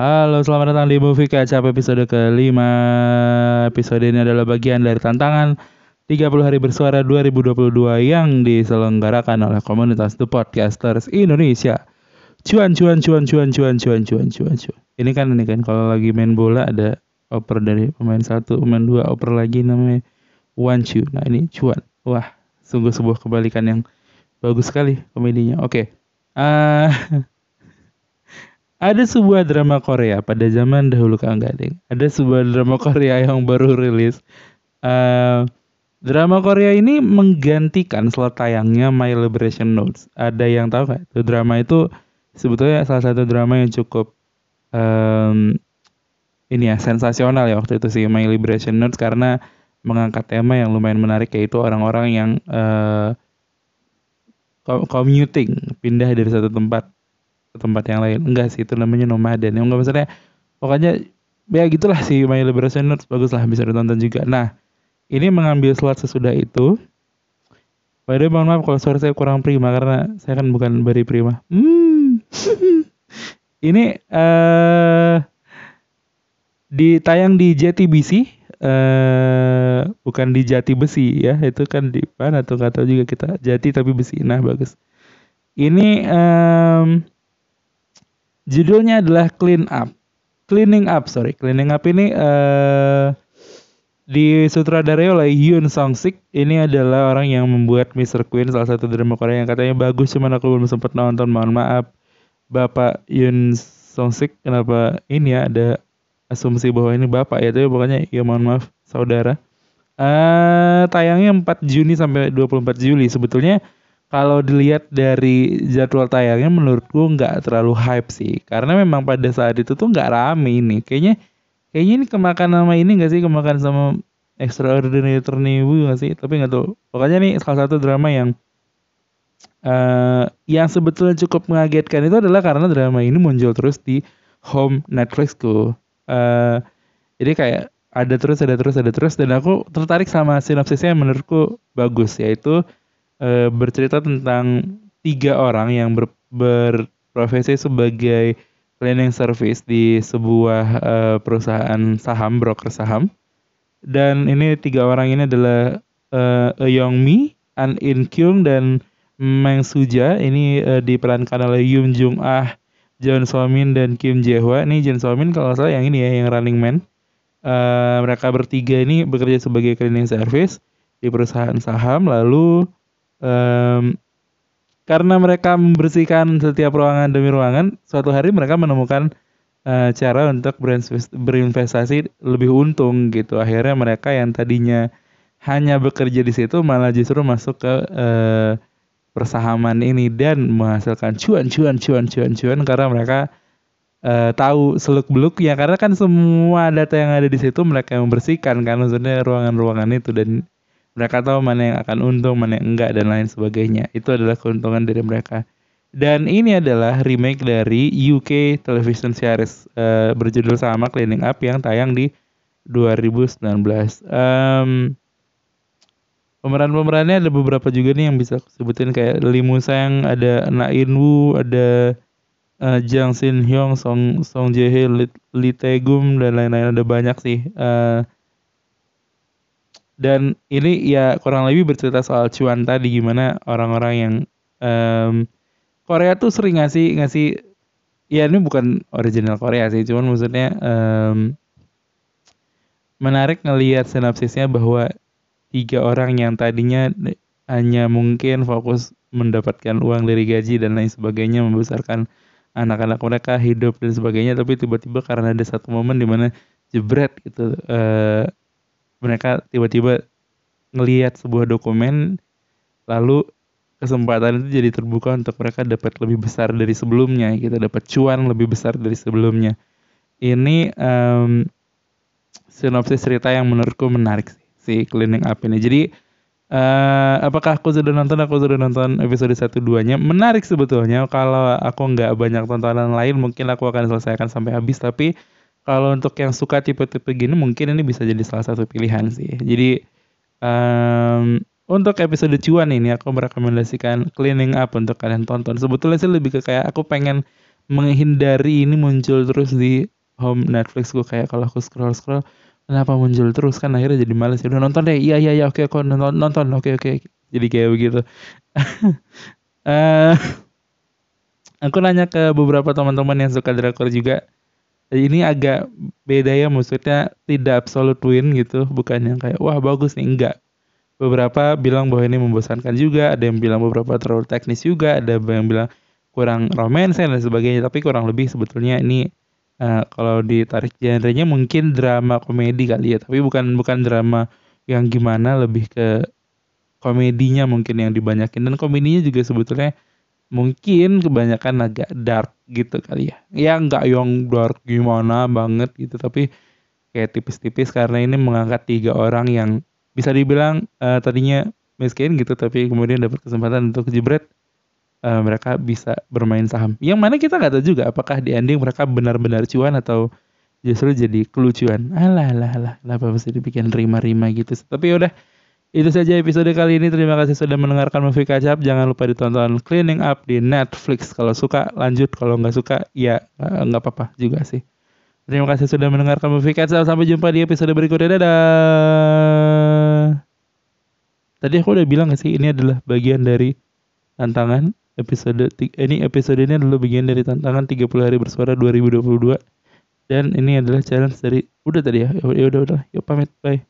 Halo, selamat datang di Movie Kacap episode kelima. Episode ini adalah bagian dari tantangan 30 hari bersuara 2022 yang diselenggarakan oleh komunitas The Podcasters Indonesia. Cuan, cuan, cuan, cuan, cuan, cuan, cuan, cuan, cuan. Ini kan ini kan kalau lagi main bola ada oper dari pemain satu, pemain dua, oper lagi namanya one chu. Nah ini cuan. Wah, sungguh sebuah kebalikan yang bagus sekali komedinya. Oke. Ah, ada sebuah drama Korea pada zaman dahulu Kang Gading. Ada sebuah drama Korea yang baru rilis. Uh, drama Korea ini menggantikan setelah tayangnya My Liberation Notes. Ada yang tahu nggak? Itu drama itu sebetulnya salah satu drama yang cukup um, ini ya sensasional ya waktu itu sih My Liberation Notes karena mengangkat tema yang lumayan menarik yaitu orang-orang yang uh, commuting pindah dari satu tempat tempat yang lain enggak sih itu namanya nomaden yang enggak maksudnya pokoknya ya gitulah sih My Liberation Notes bagus lah bisa ditonton juga nah ini mengambil slot sesudah itu By the way, mohon maaf kalau suara saya kurang prima karena saya kan bukan bari prima. Hmm. ini uh, ditayang di JTBC, uh, eh, bukan di Jati Besi ya. Itu kan di mana tuh tahu juga kita. Jati tapi besi. Nah bagus. Ini um, Judulnya adalah Clean Up. Cleaning Up, sorry. Cleaning Up ini uh, di sutradarai oleh Yoon Song Sik. Ini adalah orang yang membuat Mr. Queen, salah satu drama Korea yang katanya bagus, cuman aku belum sempat nonton. Mohon maaf, Bapak Yoon Song Sik. Kenapa ini ya ada asumsi bahwa ini bapak ya, tapi pokoknya ya mohon maaf, saudara. Uh, tayangnya 4 Juni sampai 24 Juli. Sebetulnya kalau dilihat dari jadwal tayangnya menurutku nggak terlalu hype sih. Karena memang pada saat itu tuh nggak rame ini. Kayaknya kayaknya ini kemakan nama ini nggak sih? Kemakan sama Extraordinary Turnibu nggak sih? Tapi nggak tahu. Pokoknya nih salah satu drama yang uh, yang sebetulnya cukup mengagetkan itu adalah karena drama ini muncul terus di home Netflixku uh, jadi kayak ada terus ada terus ada terus dan aku tertarik sama sinopsisnya yang menurutku bagus yaitu uh, bercerita tentang tiga orang yang ber, berprofesi sebagai cleaning service di sebuah uh, perusahaan saham broker saham dan ini tiga orang ini adalah uh, Young Mi, An In Kyung dan Meng Suja ini uh, diperankan oleh Yoon Jung Ah, John So Min dan Kim Jae Hwa. Ini John So Min kalau salah yang ini ya yang Running Man. Uh, mereka bertiga ini bekerja sebagai cleaning service di perusahaan saham lalu um, karena mereka membersihkan setiap ruangan demi ruangan, suatu hari mereka menemukan uh, cara untuk berinvestasi lebih untung gitu. Akhirnya mereka yang tadinya hanya bekerja di situ malah justru masuk ke uh, persahaman ini dan menghasilkan cuan cuan cuan cuan cuan karena mereka uh, tahu seluk beluknya karena kan semua data yang ada di situ mereka yang membersihkan kan maksudnya ruangan-ruangan itu dan mereka tahu mana yang akan untung, mana yang enggak dan lain sebagainya. Itu adalah keuntungan dari mereka. Dan ini adalah remake dari UK television series uh, berjudul sama Cleaning Up yang tayang di 2019. Um, Pemeran-pemerannya ada beberapa juga nih yang bisa sebutin kayak Lee Musang, ada Na In Woo, ada uh, Jang Sin Hyung, Song Song Jae Hye, Lee Tae Gum dan lain-lain ada banyak sih. Uh, dan ini ya kurang lebih bercerita soal cuan tadi gimana orang-orang yang um, Korea tuh sering ngasih ngasih ya ini bukan original Korea sih cuman maksudnya um, menarik ngelihat sinopsisnya bahwa tiga orang yang tadinya hanya mungkin fokus mendapatkan uang dari gaji dan lain sebagainya membesarkan anak-anak mereka hidup dan sebagainya tapi tiba-tiba karena ada satu momen di mana jebret gitu uh, mereka tiba-tiba ngelihat sebuah dokumen lalu kesempatan itu jadi terbuka untuk mereka dapat lebih besar dari sebelumnya kita dapat cuan lebih besar dari sebelumnya. Ini um, sinopsis cerita yang menurutku menarik sih si cleaning up ini. Jadi uh, apakah aku sudah nonton? Aku sudah nonton episode satu duanya menarik sebetulnya. Kalau aku nggak banyak tontonan lain mungkin aku akan selesaikan sampai habis. Tapi kalau untuk yang suka tipe-tipe gini mungkin ini bisa jadi salah satu pilihan sih. Jadi um, untuk episode cuan ini aku merekomendasikan Cleaning Up untuk kalian tonton. Sebetulnya sih lebih ke kayak aku pengen menghindari ini muncul terus di home Netflix gue kayak kalau aku scroll scroll kenapa muncul terus? Kan akhirnya jadi males. Udah nonton deh. Iya iya iya. Oke aku nonton nonton. Oke oke. Jadi kayak begitu. Uh, aku nanya ke beberapa teman-teman yang suka drakor juga ini agak beda ya maksudnya tidak absolut win gitu. Bukan yang kayak wah bagus nih. Enggak. Beberapa bilang bahwa ini membosankan juga ada yang bilang beberapa terlalu teknis juga ada yang bilang kurang romans dan sebagainya. Tapi kurang lebih sebetulnya ini uh, kalau ditarik genrenya mungkin drama komedi kali ya. Tapi bukan bukan drama yang gimana lebih ke komedinya mungkin yang dibanyakin. Dan komedinya juga sebetulnya mungkin kebanyakan agak dark gitu kali ya ya nggak yang dark gimana banget gitu tapi kayak tipis-tipis karena ini mengangkat tiga orang yang bisa dibilang uh, tadinya miskin gitu tapi kemudian dapat kesempatan untuk jebret uh, mereka bisa bermain saham. Yang mana kita nggak tahu juga apakah di ending mereka benar-benar cuan atau justru jadi kelucuan. Alah, alah, alah, kenapa mesti dibikin rima-rima gitu. Tapi ya udah, itu saja episode kali ini. Terima kasih sudah mendengarkan Movie Kacap. Jangan lupa ditonton Cleaning Up di Netflix. Kalau suka lanjut, kalau nggak suka ya eh, nggak apa-apa juga sih. Terima kasih sudah mendengarkan Movie Kacap. Sampai jumpa di episode berikutnya. Dadah. Tadi aku udah bilang gak sih ini adalah bagian dari tantangan episode ini episode ini adalah bagian dari tantangan 30 hari bersuara 2022 dan ini adalah challenge dari udah tadi ya ya udah udah yuk pamit bye